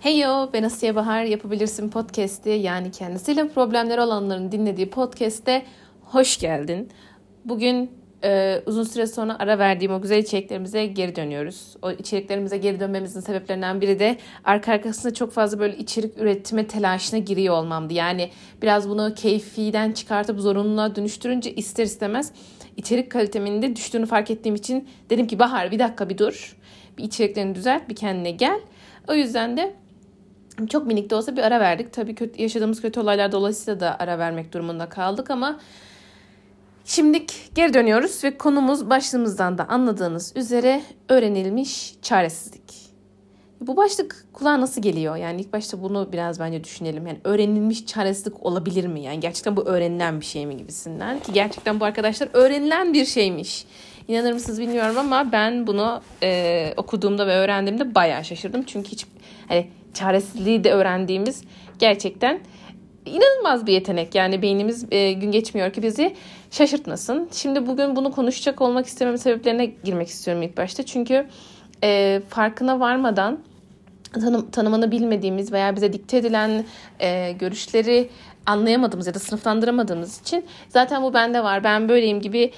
Heyo ben Asiye Bahar Yapabilirsin Podcast'i yani kendisiyle problemleri olanların dinlediği podcast'te hoş geldin. Bugün e, uzun süre sonra ara verdiğim o güzel içeriklerimize geri dönüyoruz. O içeriklerimize geri dönmemizin sebeplerinden biri de arka arkasında çok fazla böyle içerik üretme telaşına giriyor olmamdı. Yani biraz bunu keyfiden çıkartıp zorunluluğa dönüştürünce ister istemez içerik kalitemin de düştüğünü fark ettiğim için dedim ki Bahar bir dakika bir dur. Bir içeriklerini düzelt bir kendine gel. O yüzden de çok minik de olsa bir ara verdik. Tabii kötü, yaşadığımız kötü olaylar dolayısıyla da ara vermek durumunda kaldık ama şimdi geri dönüyoruz ve konumuz başlığımızdan da anladığınız üzere öğrenilmiş çaresizlik. Bu başlık kulağa nasıl geliyor? Yani ilk başta bunu biraz bence düşünelim. Yani öğrenilmiş çaresizlik olabilir mi? Yani gerçekten bu öğrenilen bir şey mi gibisinden. Ki gerçekten bu arkadaşlar öğrenilen bir şeymiş. İnanır mısınız bilmiyorum ama ben bunu e, okuduğumda ve öğrendiğimde bayağı şaşırdım. Çünkü hiç hani çaresizliği de öğrendiğimiz gerçekten inanılmaz bir yetenek. Yani beynimiz e, gün geçmiyor ki bizi şaşırtmasın. Şimdi bugün bunu konuşacak olmak istemem sebeplerine girmek istiyorum ilk başta. Çünkü e, farkına varmadan tanım, tanımını bilmediğimiz veya bize dikte edilen e, görüşleri anlayamadığımız ya da sınıflandıramadığımız için zaten bu bende var ben böyleyim gibi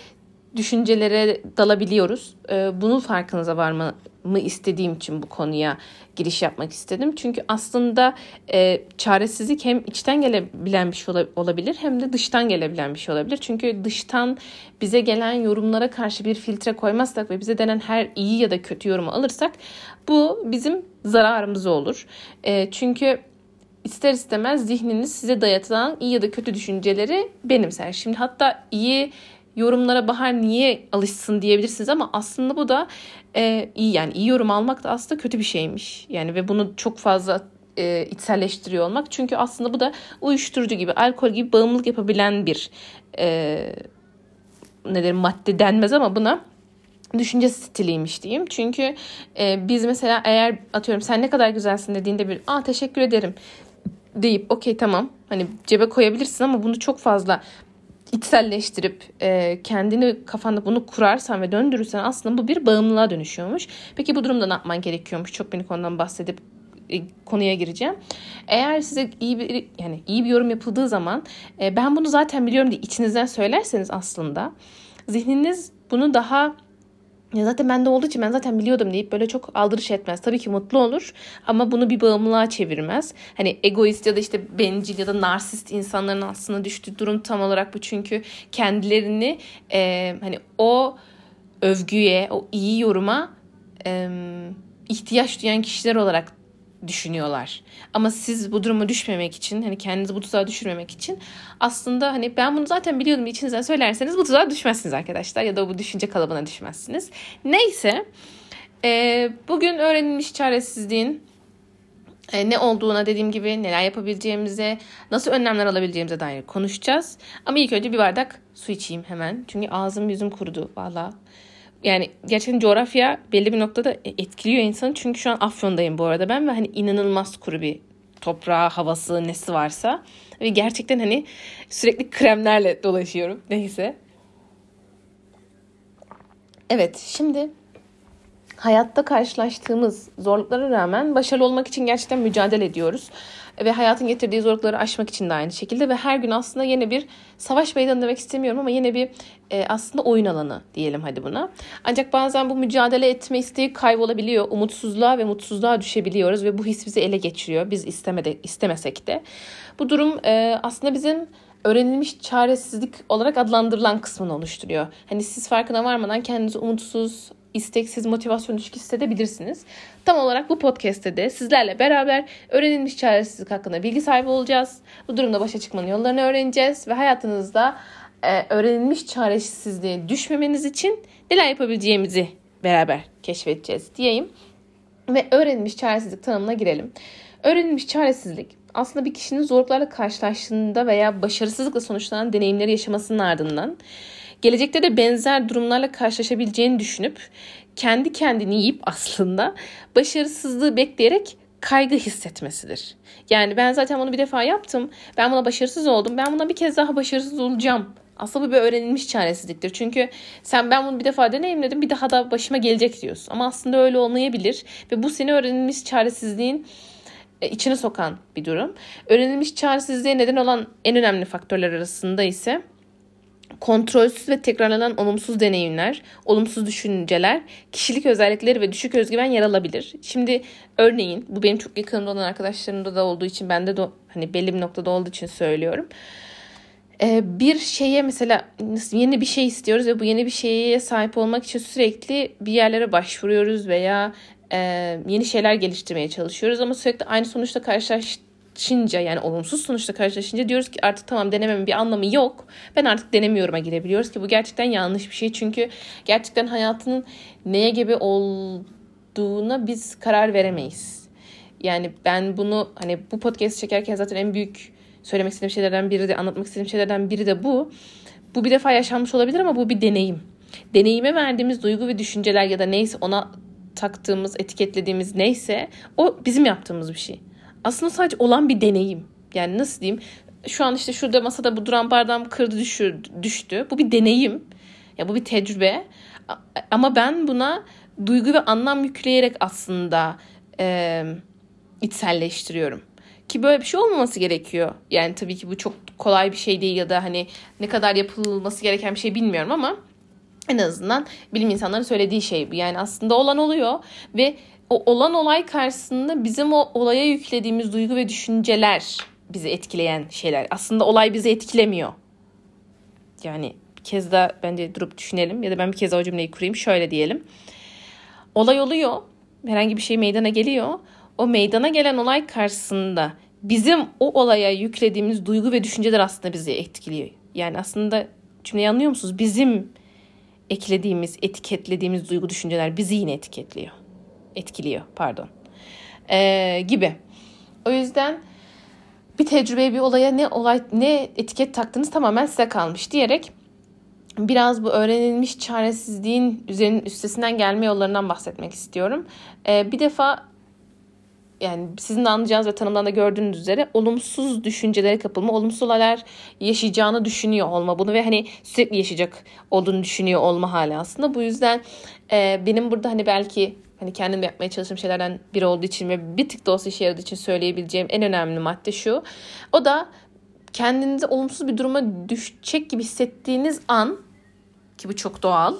düşüncelere dalabiliyoruz. Ee, bunun farkınıza varmamı istediğim için bu konuya giriş yapmak istedim. Çünkü aslında e, çaresizlik hem içten gelebilen bir şey olabilir hem de dıştan gelebilen bir şey olabilir. Çünkü dıştan bize gelen yorumlara karşı bir filtre koymazsak ve bize denen her iyi ya da kötü yorumu alırsak bu bizim zararımız olur. E, çünkü ister istemez zihniniz size dayatılan iyi ya da kötü düşünceleri benimser. Şimdi hatta iyi yorumlara Bahar niye alışsın diyebilirsiniz ama aslında bu da e, iyi yani iyi yorum almak da aslında kötü bir şeymiş. Yani ve bunu çok fazla e, içselleştiriyor olmak. Çünkü aslında bu da uyuşturucu gibi, alkol gibi bağımlılık yapabilen bir e, ne derim madde denmez ama buna düşünce stiliymiş diyeyim. Çünkü e, biz mesela eğer atıyorum sen ne kadar güzelsin dediğinde bir aa teşekkür ederim deyip okey tamam hani cebe koyabilirsin ama bunu çok fazla içselleştirip e, kendini kafanda bunu kurarsan ve döndürürsen aslında bu bir bağımlılığa dönüşüyormuş. Peki bu durumda ne yapman gerekiyormuş? Çok minik konudan bahsedip e, konuya gireceğim. Eğer size iyi bir yani iyi bir yorum yapıldığı zaman e, ben bunu zaten biliyorum diye içinizden söylerseniz aslında zihniniz bunu daha ya zaten bende olduğu için ben zaten biliyordum deyip böyle çok aldırış etmez. Tabii ki mutlu olur ama bunu bir bağımlılığa çevirmez. Hani egoist ya da işte bencil ya da narsist insanların aslında düştüğü durum tam olarak bu. Çünkü kendilerini e, hani o övgüye, o iyi yoruma e, ihtiyaç duyan kişiler olarak düşünüyorlar. Ama siz bu duruma düşmemek için hani kendinizi bu tuzağa düşürmemek için aslında hani ben bunu zaten biliyordum içinizden söylerseniz bu tuzağa düşmezsiniz arkadaşlar ya da bu düşünce kalıbına düşmezsiniz. Neyse e, bugün öğrenilmiş çaresizliğin e, ne olduğuna dediğim gibi neler yapabileceğimize, nasıl önlemler alabileceğimize dair konuşacağız. Ama ilk önce bir bardak su içeyim hemen. Çünkü ağzım yüzüm kurudu valla yani gerçekten coğrafya belli bir noktada etkiliyor insanı. Çünkü şu an Afyon'dayım bu arada ben ve hani inanılmaz kuru bir toprağı, havası, nesi varsa. Ve gerçekten hani sürekli kremlerle dolaşıyorum. Neyse. Evet şimdi hayatta karşılaştığımız zorluklara rağmen başarılı olmak için gerçekten mücadele ediyoruz ve hayatın getirdiği zorlukları aşmak için de aynı şekilde ve her gün aslında yine bir savaş meydanı demek istemiyorum ama yine bir e, aslında oyun alanı diyelim hadi buna. Ancak bazen bu mücadele etme isteği kaybolabiliyor. Umutsuzluğa ve mutsuzluğa düşebiliyoruz ve bu his bizi ele geçiriyor. Biz istemede, istemesek de. Bu durum e, aslında bizim öğrenilmiş çaresizlik olarak adlandırılan kısmını oluşturuyor. Hani siz farkına varmadan kendinizi umutsuz, isteksiz motivasyon düşük hissedebilirsiniz. Tam olarak bu podcast'te de sizlerle beraber öğrenilmiş çaresizlik hakkında bilgi sahibi olacağız. Bu durumda başa çıkmanın yollarını öğreneceğiz ve hayatınızda e, öğrenilmiş çaresizliğe düşmemeniz için neler yapabileceğimizi beraber keşfedeceğiz diyeyim. Ve öğrenilmiş çaresizlik tanımına girelim. Öğrenilmiş çaresizlik aslında bir kişinin zorluklarla karşılaştığında veya başarısızlıkla sonuçlanan deneyimleri yaşamasının ardından gelecekte de benzer durumlarla karşılaşabileceğini düşünüp kendi kendini yiyip aslında başarısızlığı bekleyerek kaygı hissetmesidir. Yani ben zaten bunu bir defa yaptım. Ben buna başarısız oldum. Ben buna bir kez daha başarısız olacağım. Aslında bu bir öğrenilmiş çaresizliktir. Çünkü sen ben bunu bir defa deneyimledim bir daha da başıma gelecek diyorsun. Ama aslında öyle olmayabilir. Ve bu seni öğrenilmiş çaresizliğin e, içine sokan bir durum. Öğrenilmiş çaresizliğe neden olan en önemli faktörler arasında ise kontrolsüz ve tekrarlanan olumsuz deneyimler, olumsuz düşünceler, kişilik özellikleri ve düşük özgüven yer alabilir. Şimdi örneğin bu benim çok yakınımda olan arkadaşlarımda da olduğu için bende de hani belli bir noktada olduğu için söylüyorum. Ee, bir şeye mesela yeni bir şey istiyoruz ve bu yeni bir şeye sahip olmak için sürekli bir yerlere başvuruyoruz veya e, yeni şeyler geliştirmeye çalışıyoruz ama sürekli aynı sonuçta karşılaşınca yani olumsuz sonuçta karşılaşınca diyoruz ki artık tamam denememin bir anlamı yok. Ben artık denemiyorum'a girebiliyoruz ki bu gerçekten yanlış bir şey. Çünkü gerçekten hayatının neye gibi olduğuna biz karar veremeyiz. Yani ben bunu hani bu podcast çekerken zaten en büyük söylemek istediğim şeylerden biri de anlatmak istediğim şeylerden biri de bu. Bu bir defa yaşanmış olabilir ama bu bir deneyim. Deneyime verdiğimiz duygu ve düşünceler ya da neyse ona taktığımız, etiketlediğimiz neyse o bizim yaptığımız bir şey. Aslında sadece olan bir deneyim. Yani nasıl diyeyim? Şu an işte şurada masada bu duran bardağım kırdı düşürdü, düştü. Bu bir deneyim. Ya bu bir tecrübe. Ama ben buna duygu ve anlam yükleyerek aslında e, içselleştiriyorum. Ki böyle bir şey olmaması gerekiyor. Yani tabii ki bu çok kolay bir şey değil ya da hani ne kadar yapılması gereken bir şey bilmiyorum ama en azından bilim insanların söylediği şey bu. Yani aslında olan oluyor ve o olan olay karşısında bizim o olaya yüklediğimiz duygu ve düşünceler bizi etkileyen şeyler. Aslında olay bizi etkilemiyor. Yani bir kez daha bence durup düşünelim ya da ben bir kez daha o cümleyi kurayım. Şöyle diyelim. Olay oluyor. Herhangi bir şey meydana geliyor. O meydana gelen olay karşısında bizim o olaya yüklediğimiz duygu ve düşünceler aslında bizi etkiliyor. Yani aslında cümleyi anlıyor musunuz? Bizim eklediğimiz, etiketlediğimiz duygu düşünceler bizi yine etiketliyor. Etkiliyor, pardon. Ee, gibi. O yüzden bir tecrübeye bir olaya ne olay ne etiket taktığınız tamamen size kalmış diyerek biraz bu öğrenilmiş çaresizliğin üzerinin üstesinden gelme yollarından bahsetmek istiyorum. Ee, bir defa yani sizin de anlayacağınız ve tanımdan da gördüğünüz üzere olumsuz düşüncelere kapılma, olumsuz olaylar yaşayacağını düşünüyor olma bunu ve hani sürekli yaşayacak olduğunu düşünüyor olma hali aslında. Bu yüzden e, benim burada hani belki hani kendim yapmaya çalıştığım şeylerden biri olduğu için ve bir tık da olsa işe yaradığı için söyleyebileceğim en önemli madde şu. O da kendinizi olumsuz bir duruma düşecek gibi hissettiğiniz an ki bu çok doğal.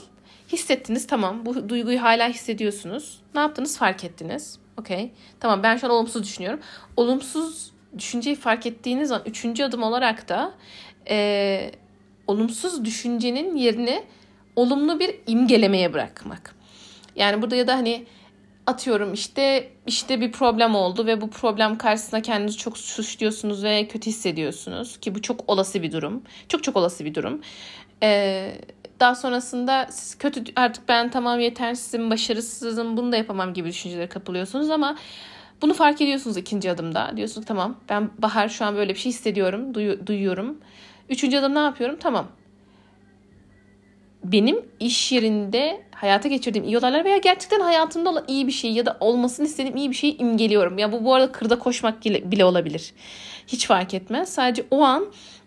Hissettiniz tamam bu duyguyu hala hissediyorsunuz. Ne yaptınız fark ettiniz. Okey. Tamam ben şu an olumsuz düşünüyorum. Olumsuz düşünceyi fark ettiğiniz zaman üçüncü adım olarak da e, olumsuz düşüncenin yerini olumlu bir imgelemeye bırakmak. Yani burada ya da hani atıyorum işte işte bir problem oldu ve bu problem karşısında kendinizi çok suçluyorsunuz ve kötü hissediyorsunuz ki bu çok olası bir durum. Çok çok olası bir durum. Ee, daha sonrasında siz kötü artık ben tamam yetersizim, başarısızım, bunu da yapamam gibi düşüncelere kapılıyorsunuz ama bunu fark ediyorsunuz ikinci adımda. Diyorsunuz tamam ben Bahar şu an böyle bir şey hissediyorum, duyu, duyuyorum. Üçüncü adım ne yapıyorum? Tamam. Benim iş yerinde hayata geçirdiğim iyi olaylar veya gerçekten hayatımda olan iyi bir şey ya da olmasını istediğim iyi bir şeyi imgeliyorum. Ya bu bu arada kırda koşmak bile olabilir. Hiç fark etmez. Sadece o an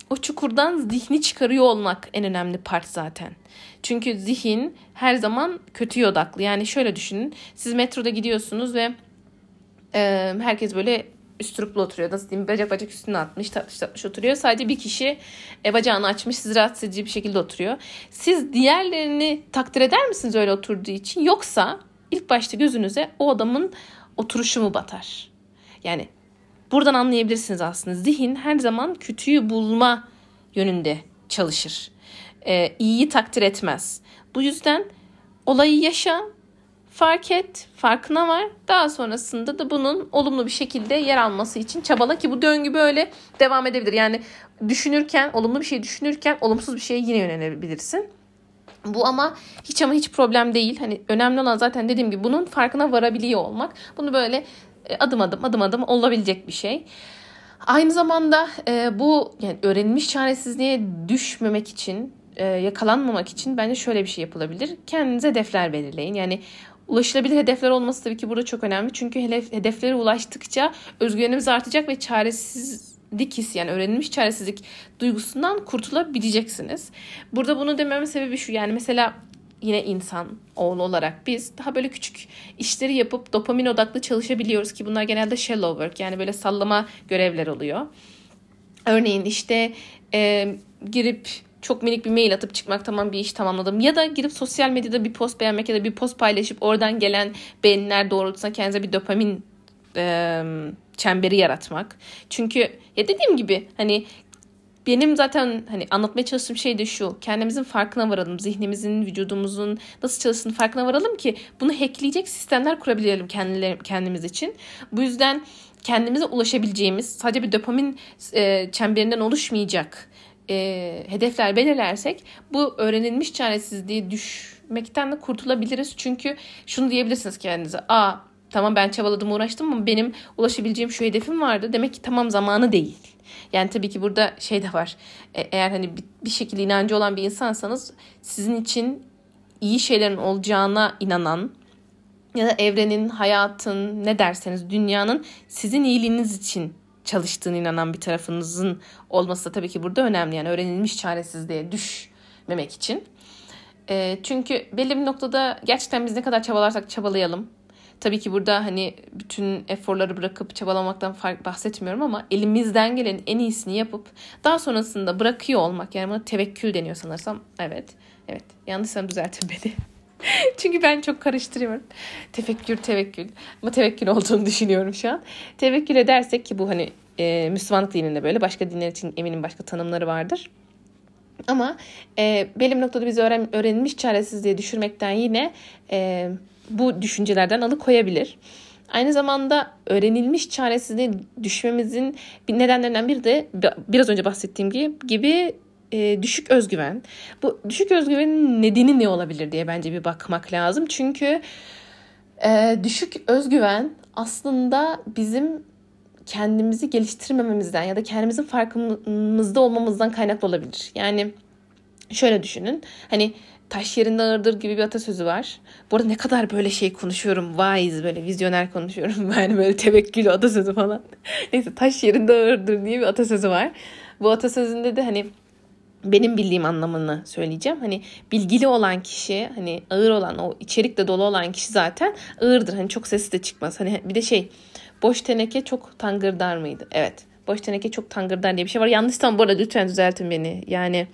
o çukurdan zihni çıkarıyor olmak en önemli part zaten. Çünkü zihin her zaman kötüye odaklı. Yani şöyle düşünün. Siz metroda gidiyorsunuz ve e, herkes böyle üstürüplü oturuyor. Nasıl diyeyim? Bacak bacak üstüne atmış, tatlış tatlış oturuyor. Sadece bir kişi e, bacağını açmış, sizi rahatsız edici bir şekilde oturuyor. Siz diğerlerini takdir eder misiniz öyle oturduğu için? Yoksa ilk başta gözünüze o adamın oturuşu mu batar? Yani buradan anlayabilirsiniz aslında. Zihin her zaman kötüyü bulma yönünde çalışır. Ee, iyiyi takdir etmez. Bu yüzden olayı yaşa, fark et, farkına var. Daha sonrasında da bunun olumlu bir şekilde yer alması için çabala ki bu döngü böyle devam edebilir. Yani düşünürken, olumlu bir şey düşünürken olumsuz bir şeye yine yönelebilirsin. Bu ama hiç ama hiç problem değil. Hani önemli olan zaten dediğim gibi bunun farkına varabiliyor olmak. Bunu böyle e, adım adım adım adım olabilecek bir şey. Aynı zamanda e, bu yani öğrenilmiş çaresizliğe düşmemek için, e, yakalanmamak için bence şöyle bir şey yapılabilir. Kendinize hedefler belirleyin. Yani ulaşılabilir hedefler olması tabii ki burada çok önemli. Çünkü hedeflere ulaştıkça özgüvenimiz artacak ve çaresizlik hissi yani öğrenilmiş çaresizlik duygusundan kurtulabileceksiniz. Burada bunu dememin sebebi şu yani mesela yine insan oğlu olarak biz daha böyle küçük işleri yapıp dopamin odaklı çalışabiliyoruz ki bunlar genelde shallow work yani böyle sallama görevler oluyor. Örneğin işte e, girip çok minik bir mail atıp çıkmak tamam bir iş tamamladım. Ya da girip sosyal medyada bir post beğenmek ya da bir post paylaşıp oradan gelen beğeniler doğrultusunda kendinize bir dopamin e, çemberi yaratmak. Çünkü ya dediğim gibi hani benim zaten hani anlatmaya çalıştığım şey de şu. Kendimizin farkına varalım. Zihnimizin, vücudumuzun nasıl çalıştığını farkına varalım ki bunu hackleyecek sistemler kurabilelim kendimiz için. Bu yüzden kendimize ulaşabileceğimiz sadece bir dopamin e, çemberinden oluşmayacak e, hedefler belirlersek bu öğrenilmiş çaresizliği düşmekten de kurtulabiliriz. Çünkü şunu diyebilirsiniz kendinize. Aa tamam ben çabaladım uğraştım ama benim ulaşabileceğim şu hedefim vardı. Demek ki tamam zamanı değil. Yani tabii ki burada şey de var. E, eğer hani bir şekilde inancı olan bir insansanız sizin için iyi şeylerin olacağına inanan ya da evrenin, hayatın, ne derseniz dünyanın sizin iyiliğiniz için çalıştığını inanan bir tarafınızın olması da tabii ki burada önemli. Yani öğrenilmiş çaresizliğe düşmemek için. E, çünkü belli bir noktada gerçekten biz ne kadar çabalarsak çabalayalım. Tabii ki burada hani bütün eforları bırakıp çabalamaktan fark bahsetmiyorum ama elimizden gelen en iyisini yapıp daha sonrasında bırakıyor olmak yani buna tevekkül deniyor sanırsam. Evet. Evet. Yanlışsam düzeltin beni. Çünkü ben çok karıştırıyorum. Tefekkür, tevekkül. Ama tevekkül olduğunu düşünüyorum şu an. Tevekkül edersek ki bu hani e, Müslümanlık dininde böyle. Başka dinler için eminim başka tanımları vardır. Ama e, belli noktada biz öğren, öğrenilmiş çaresizliğe düşürmekten yine e, bu düşüncelerden alıkoyabilir. Aynı zamanda öğrenilmiş çaresizliğe düşmemizin bir nedenlerinden biri de biraz önce bahsettiğim gibi e, düşük özgüven. Bu düşük özgüvenin nedeni ne olabilir diye bence bir bakmak lazım. Çünkü e, düşük özgüven aslında bizim kendimizi geliştirmememizden ya da kendimizin farkımızda olmamızdan kaynaklı olabilir. Yani şöyle düşünün. Hani taş yerinde ağırdır gibi bir atasözü var. Bu arada ne kadar böyle şey konuşuyorum. Wise böyle vizyoner konuşuyorum. Yani böyle tevekkül atasözü falan. Neyse taş yerinde ağırdır diye bir atasözü var. Bu atasözünde de hani benim bildiğim anlamını söyleyeceğim. Hani bilgili olan kişi hani ağır olan o içerikle dolu olan kişi zaten ağırdır. Hani çok sesi de çıkmaz. Hani bir de şey boş teneke çok tangırdar mıydı? Evet. Boş teneke çok tangırdar diye bir şey var. Yanlışsam bu arada lütfen düzeltin beni. Yani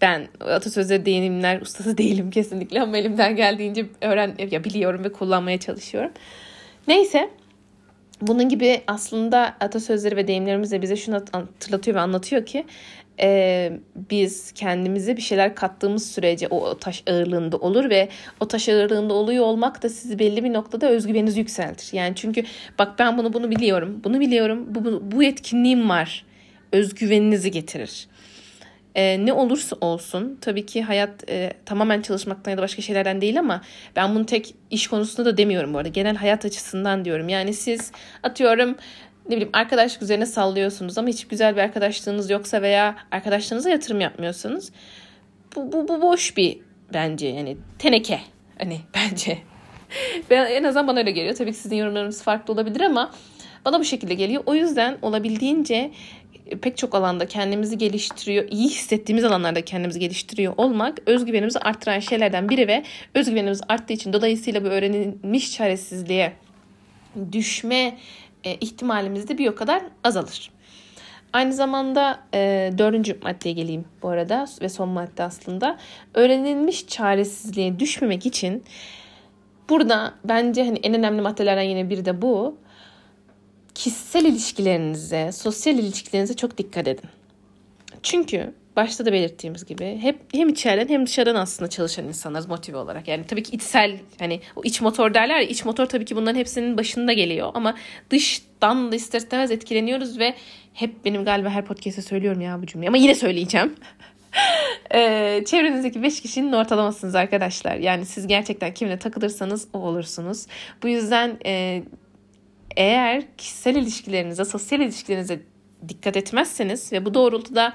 ben atasözleri değinimler ustası değilim kesinlikle ama elimden geldiğince öğren ya biliyorum ve kullanmaya çalışıyorum. Neyse bunun gibi aslında atasözleri ve deyimlerimiz de bize şunu hatırlatıyor ve anlatıyor ki e, biz kendimize bir şeyler kattığımız sürece o taş ağırlığında olur ve o taş ağırlığında oluyor olmak da sizi belli bir noktada özgüveninizi yükseltir. Yani çünkü bak ben bunu bunu biliyorum, bunu biliyorum, bu, bu, bu yetkinliğim var özgüveninizi getirir. E, ne olursa olsun tabii ki hayat e, tamamen çalışmaktan ya da başka şeylerden değil ama ben bunu tek iş konusunda da demiyorum bu arada. Genel hayat açısından diyorum. Yani siz atıyorum ne bileyim arkadaşlık üzerine sallıyorsunuz ama hiç güzel bir arkadaşlığınız yoksa veya arkadaşlarınıza yatırım yapmıyorsanız bu, bu, bu boş bir bence yani teneke hani bence. ben, en azından bana öyle geliyor. Tabii ki sizin yorumlarınız farklı olabilir ama bana bu şekilde geliyor. O yüzden olabildiğince pek çok alanda kendimizi geliştiriyor, iyi hissettiğimiz alanlarda kendimizi geliştiriyor olmak özgüvenimizi arttıran şeylerden biri ve özgüvenimiz arttığı için dolayısıyla bu öğrenilmiş çaresizliğe düşme e, ihtimalimiz de bir o kadar azalır. Aynı zamanda e, dördüncü maddeye geleyim bu arada ve son madde aslında. Öğrenilmiş çaresizliğe düşmemek için burada bence hani en önemli maddelerden yine biri de bu kişisel ilişkilerinize, sosyal ilişkilerinize çok dikkat edin. Çünkü başta da belirttiğimiz gibi hep hem içeriden hem dışarıdan aslında çalışan insanlarız motive olarak. Yani tabii ki içsel hani o iç motor derler ya iç motor tabii ki bunların hepsinin başında geliyor ama dıştan da ister istemez etkileniyoruz ve hep benim galiba her podcast'te söylüyorum ya bu cümleyi ama yine söyleyeceğim. ee, çevrenizdeki 5 kişinin ortalamasınız arkadaşlar. Yani siz gerçekten kimle takılırsanız o olursunuz. Bu yüzden e, eğer kişisel ilişkilerinize, sosyal ilişkilerinize dikkat etmezseniz ve bu doğrultuda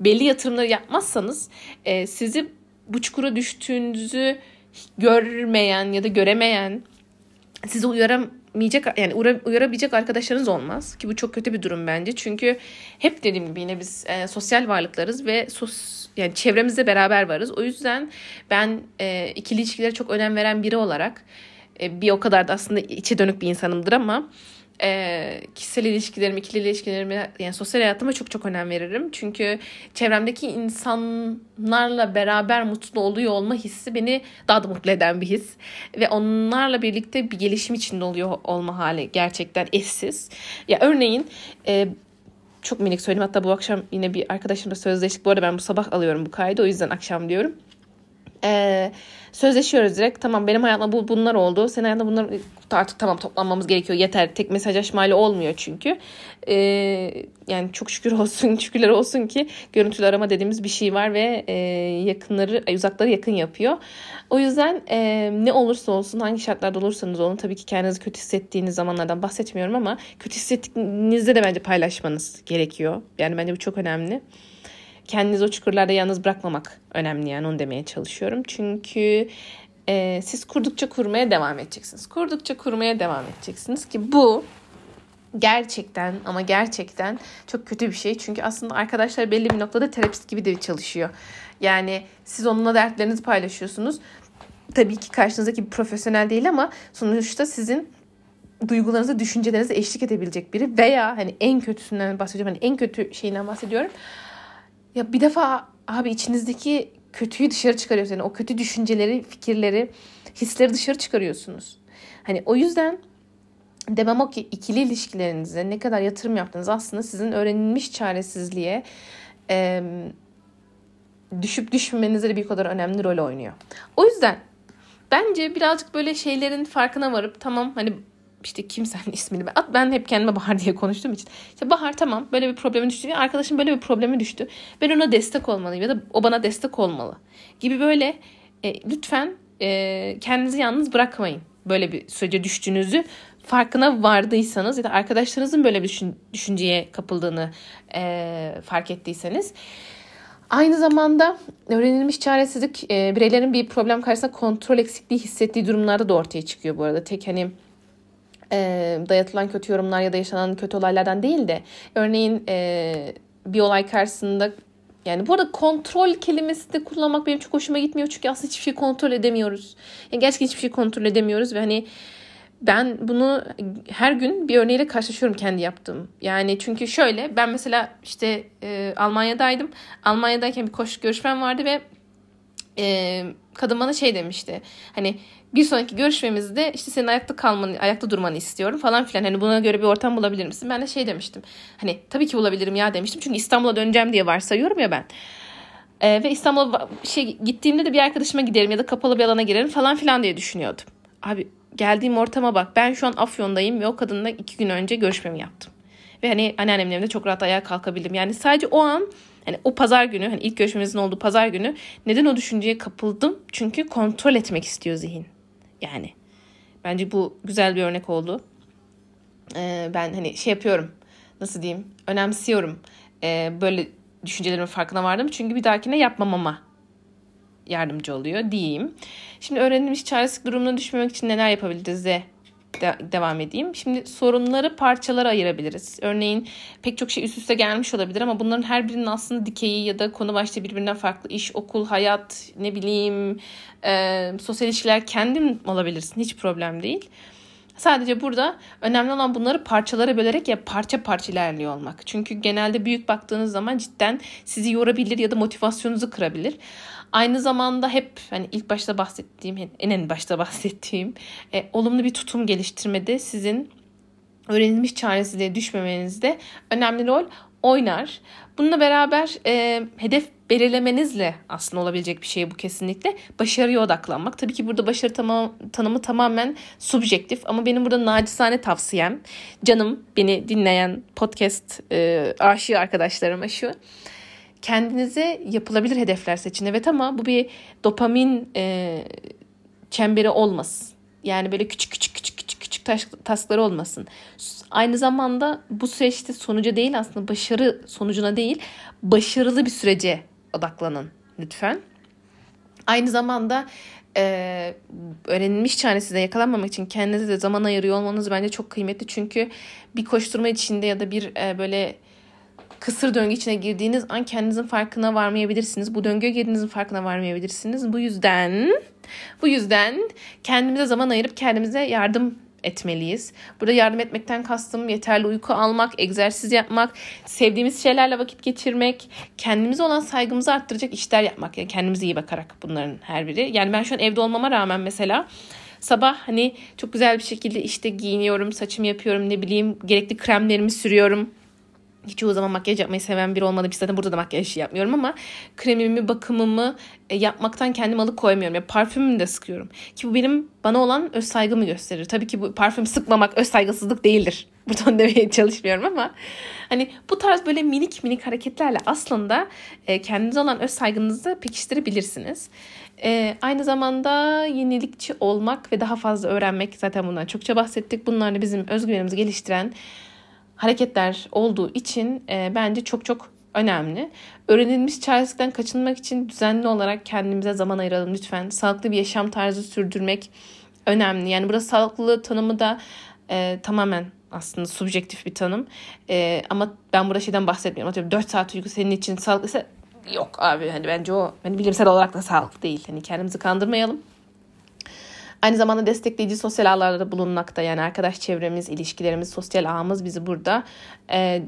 belli yatırımları yapmazsanız e, sizi bu çukura düştüğünüzü görmeyen ya da göremeyen sizi uyaramayacak yani uyarabilecek arkadaşlarınız olmaz ki bu çok kötü bir durum bence çünkü hep dediğim gibi yine biz e, sosyal varlıklarız ve sos, yani çevremizde beraber varız. O yüzden ben e, ikili ilişkilere çok önem veren biri olarak e, bir o kadar da aslında içe dönük bir insanımdır ama e, kişisel ilişkilerimi, ikili ilişkilerimi yani sosyal hayatıma çok çok önem veririm. Çünkü çevremdeki insanlarla beraber mutlu oluyor olma hissi beni daha da mutlu eden bir his. Ve onlarla birlikte bir gelişim içinde oluyor olma hali gerçekten eşsiz. Ya örneğin e, çok minik söyleyeyim. Hatta bu akşam yine bir arkadaşımla sözleştik. Bu arada ben bu sabah alıyorum bu kaydı. O yüzden akşam diyorum. Ee, sözleşiyoruz direkt. Tamam benim hayatımda bu, bunlar oldu. Senin hayatında bunlar artık tamam toplanmamız gerekiyor. Yeter. Tek mesajlaşmayla olmuyor çünkü. Ee, yani çok şükür olsun, şükürler olsun ki görüntülü arama dediğimiz bir şey var ve e, yakınları, uzakları yakın yapıyor. O yüzden e, ne olursa olsun, hangi şartlarda olursanız olun tabii ki kendinizi kötü hissettiğiniz zamanlardan bahsetmiyorum ama kötü hissettiğinizde de bence paylaşmanız gerekiyor. Yani bence bu çok önemli kendinizi o çukurlarda yalnız bırakmamak önemli yani onu demeye çalışıyorum. Çünkü e, siz kurdukça kurmaya devam edeceksiniz. Kurdukça kurmaya devam edeceksiniz ki bu gerçekten ama gerçekten çok kötü bir şey. Çünkü aslında arkadaşlar belli bir noktada terapist gibi de çalışıyor. Yani siz onunla dertlerinizi paylaşıyorsunuz. Tabii ki karşınızdaki bir profesyonel değil ama sonuçta sizin duygularınızı, düşüncelerinize eşlik edebilecek biri veya hani en kötüsünden bahsediyorum. Hani en kötü şeyinden bahsediyorum. Ya bir defa abi içinizdeki kötüyü dışarı çıkarıyorsunuz. Yani o kötü düşünceleri, fikirleri, hisleri dışarı çıkarıyorsunuz. Hani o yüzden demem o ki ikili ilişkilerinize ne kadar yatırım yaptınız aslında sizin öğrenilmiş çaresizliğe e, düşüp düşmemenize de bir kadar önemli rol oynuyor. O yüzden bence birazcık böyle şeylerin farkına varıp tamam hani işte kimsenin ismini ben, ben hep kendime Bahar diye konuştuğum için. İşte Bahar tamam böyle bir probleme düştü. Arkadaşım böyle bir probleme düştü. Ben ona destek olmalıyım ya da o bana destek olmalı. Gibi böyle e, lütfen e, kendinizi yalnız bırakmayın. Böyle bir sürece düştüğünüzü farkına vardıysanız ya da arkadaşlarınızın böyle bir düşün, düşünceye kapıldığını e, fark ettiyseniz. Aynı zamanda öğrenilmiş çaresizlik e, bireylerin bir problem karşısında kontrol eksikliği hissettiği durumlarda da ortaya çıkıyor bu arada. Tek hani e, dayatılan kötü yorumlar ya da yaşanan kötü olaylardan değil de örneğin e, bir olay karşısında yani bu arada kontrol kelimesi de kullanmak benim çok hoşuma gitmiyor çünkü aslında hiçbir şey kontrol edemiyoruz. Yani gerçekten hiçbir şey kontrol edemiyoruz ve hani ben bunu her gün bir örneğiyle karşılaşıyorum kendi yaptığım. Yani çünkü şöyle ben mesela işte e, Almanya'daydım. Almanya'dayken bir koşu görüşmem vardı ve e, kadın bana şey demişti. Hani bir sonraki görüşmemizde işte senin ayakta kalmanı, ayakta durmanı istiyorum falan filan. Hani buna göre bir ortam bulabilir misin? Ben de şey demiştim. Hani tabii ki bulabilirim ya demiştim. Çünkü İstanbul'a döneceğim diye varsayıyorum ya ben. Ee, ve İstanbul'a şey gittiğimde de bir arkadaşıma giderim ya da kapalı bir alana girerim falan filan diye düşünüyordum. Abi geldiğim ortama bak. Ben şu an Afyon'dayım ve o kadınla iki gün önce görüşmemi yaptım. Ve hani anneannemin evinde çok rahat ayağa kalkabildim. Yani sadece o an hani o pazar günü hani ilk görüşmemizin olduğu pazar günü neden o düşünceye kapıldım? Çünkü kontrol etmek istiyor zihin. Yani bence bu güzel bir örnek oldu. Ee, ben hani şey yapıyorum nasıl diyeyim önemsiyorum. Ee, böyle düşüncelerimin farkına vardım. Çünkü bir dahakine yapmamama yardımcı oluyor diyeyim. Şimdi öğrenilmiş çaresizlik durumuna düşmemek için neler yapabiliriz de de, devam edeyim. Şimdi sorunları parçalara ayırabiliriz. Örneğin pek çok şey üst üste gelmiş olabilir ama bunların her birinin aslında dikeyi ya da konu başta birbirinden farklı. iş, okul, hayat, ne bileyim, e, sosyal ilişkiler kendin olabilirsin. Hiç problem değil. Sadece burada önemli olan bunları parçalara bölerek ya parça parça ilerliyor olmak. Çünkü genelde büyük baktığınız zaman cidden sizi yorabilir ya da motivasyonunuzu kırabilir. Aynı zamanda hep hani ilk başta bahsettiğim, en en başta bahsettiğim e, olumlu bir tutum geliştirmede sizin öğrenilmiş çaresizliğe düşmemenizde önemli rol oynar. Bununla beraber e, hedef belirlemenizle aslında olabilecek bir şey bu kesinlikle. Başarıya odaklanmak. Tabii ki burada başarı tamam, tanımı tamamen subjektif ama benim burada nacizane tavsiyem canım beni dinleyen podcast e, aşığı arkadaşlarıma şu kendinize yapılabilir hedefler seçin. Evet ama bu bir dopamin e, çemberi olmasın. Yani böyle küçük küçük küçük küçük küçük taş, taskları olmasın. Aynı zamanda bu süreçte sonuca değil aslında başarı sonucuna değil başarılı bir sürece odaklanın lütfen. Aynı zamanda e, öğrenilmiş çaresizliğe yakalanmamak için kendinize de zaman ayırıyor olmanız bence çok kıymetli. Çünkü bir koşturma içinde ya da bir e, böyle kısır döngü içine girdiğiniz an kendinizin farkına varmayabilirsiniz. Bu döngüye girdiğinizin farkına varmayabilirsiniz. Bu yüzden bu yüzden kendimize zaman ayırıp kendimize yardım etmeliyiz. Burada yardım etmekten kastım yeterli uyku almak, egzersiz yapmak, sevdiğimiz şeylerle vakit geçirmek, kendimize olan saygımızı arttıracak işler yapmak. Yani kendimize iyi bakarak bunların her biri. Yani ben şu an evde olmama rağmen mesela sabah hani çok güzel bir şekilde işte giyiniyorum, saçımı yapıyorum, ne bileyim gerekli kremlerimi sürüyorum hiç o zaman makyaj yapmayı seven biri olmadı. Bir zaten burada da makyaj yapmıyorum ama kremimi, bakımımı e, yapmaktan kendimi alıkoymuyorum. Yani parfümümü de sıkıyorum. Ki bu benim bana olan öz saygımı gösterir. Tabii ki bu parfüm sıkmamak öz saygısızlık değildir. Buradan demeye çalışmıyorum ama hani bu tarz böyle minik minik hareketlerle aslında e, kendinize olan öz saygınızı pekiştirebilirsiniz. E, aynı zamanda yenilikçi olmak ve daha fazla öğrenmek zaten bundan çokça bahsettik. Bunlar da bizim özgüvenimizi geliştiren hareketler olduğu için e, bence çok çok önemli. Öğrenilmiş çaresizlikten kaçınmak için düzenli olarak kendimize zaman ayıralım lütfen. Sağlıklı bir yaşam tarzı sürdürmek önemli. Yani burada sağlıklı tanımı da e, tamamen aslında subjektif bir tanım. E, ama ben burada şeyden bahsetmiyorum. Atıyorum 4 saat uyku senin için sağlıklıysa yok abi. Hani bence o hani bilimsel olarak da sağlıklı değil. Hani kendimizi kandırmayalım. Aynı zamanda destekleyici sosyal ağlarda bulunmakta. Yani arkadaş çevremiz, ilişkilerimiz, sosyal ağımız bizi burada e,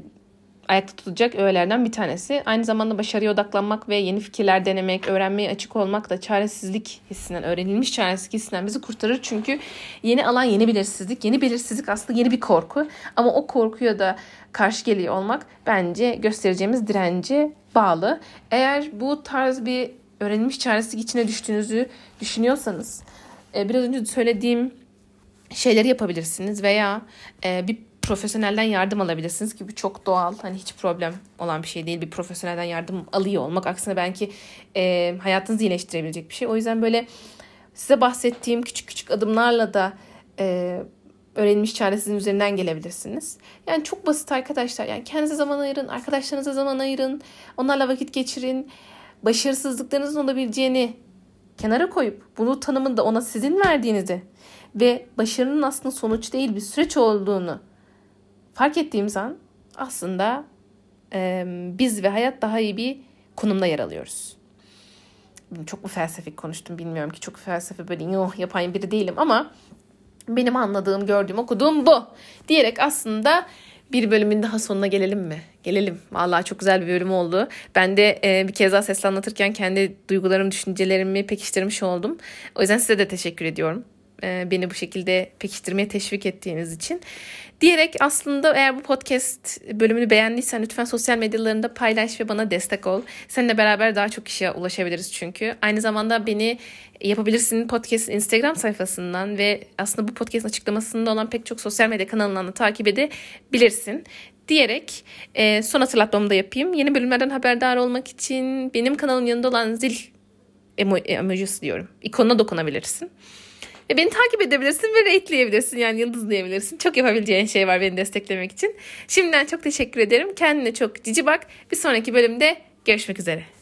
ayakta tutacak öğelerden bir tanesi. Aynı zamanda başarıya odaklanmak ve yeni fikirler denemek, öğrenmeye açık olmak da çaresizlik hissinden, öğrenilmiş çaresizlik hissinden bizi kurtarır. Çünkü yeni alan yeni belirsizlik. Yeni belirsizlik aslında yeni bir korku. Ama o korkuya da karşı geliyor olmak bence göstereceğimiz dirence bağlı. Eğer bu tarz bir öğrenilmiş çaresizlik içine düştüğünüzü düşünüyorsanız e, biraz önce söylediğim şeyleri yapabilirsiniz veya e, bir profesyonelden yardım alabilirsiniz ki bu çok doğal. Hani hiç problem olan bir şey değil. Bir profesyonelden yardım alıyor olmak aksine belki e, hayatınızı iyileştirebilecek bir şey. O yüzden böyle size bahsettiğim küçük küçük adımlarla da e, öğrenilmiş çaresizliğin üzerinden gelebilirsiniz. Yani çok basit arkadaşlar. Yani kendinize zaman ayırın, arkadaşlarınıza zaman ayırın, onlarla vakit geçirin. Başarısızlıklarınızın olabileceğini kenara koyup bunu tanımında ona sizin verdiğinizi ve başarının aslında sonuç değil bir süreç olduğunu fark ettiğimiz an aslında e, biz ve hayat daha iyi bir konumda yer alıyoruz. Çok mu felsefik konuştum bilmiyorum ki çok felsefe böyle yuh yapan biri değilim ama benim anladığım, gördüğüm, okuduğum bu diyerek aslında bir bölümün daha sonuna gelelim mi? Gelelim. Vallahi çok güzel bir bölüm oldu. Ben de e, bir kez daha sesle anlatırken kendi duygularımı, düşüncelerimi pekiştirmiş oldum. O yüzden size de teşekkür ediyorum. E, beni bu şekilde pekiştirmeye teşvik ettiğiniz için. Diyerek aslında eğer bu podcast bölümünü beğendiysen lütfen sosyal medyalarında paylaş ve bana destek ol. Seninle beraber daha çok kişiye ulaşabiliriz çünkü. Aynı zamanda beni yapabilirsin podcast Instagram sayfasından ve aslında bu podcast'ın açıklamasında olan pek çok sosyal medya kanalından da takip edebilirsin diyerek e, son hatırlatmamı da yapayım. Yeni bölümlerden haberdar olmak için benim kanalın yanında olan zil emojisi diyorum. İkonuna dokunabilirsin. Ve beni takip edebilirsin ve rate'leyebilirsin yani yıldızlayabilirsin. Çok yapabileceğin şey var beni desteklemek için. Şimdiden çok teşekkür ederim. Kendine çok cici bak. Bir sonraki bölümde görüşmek üzere.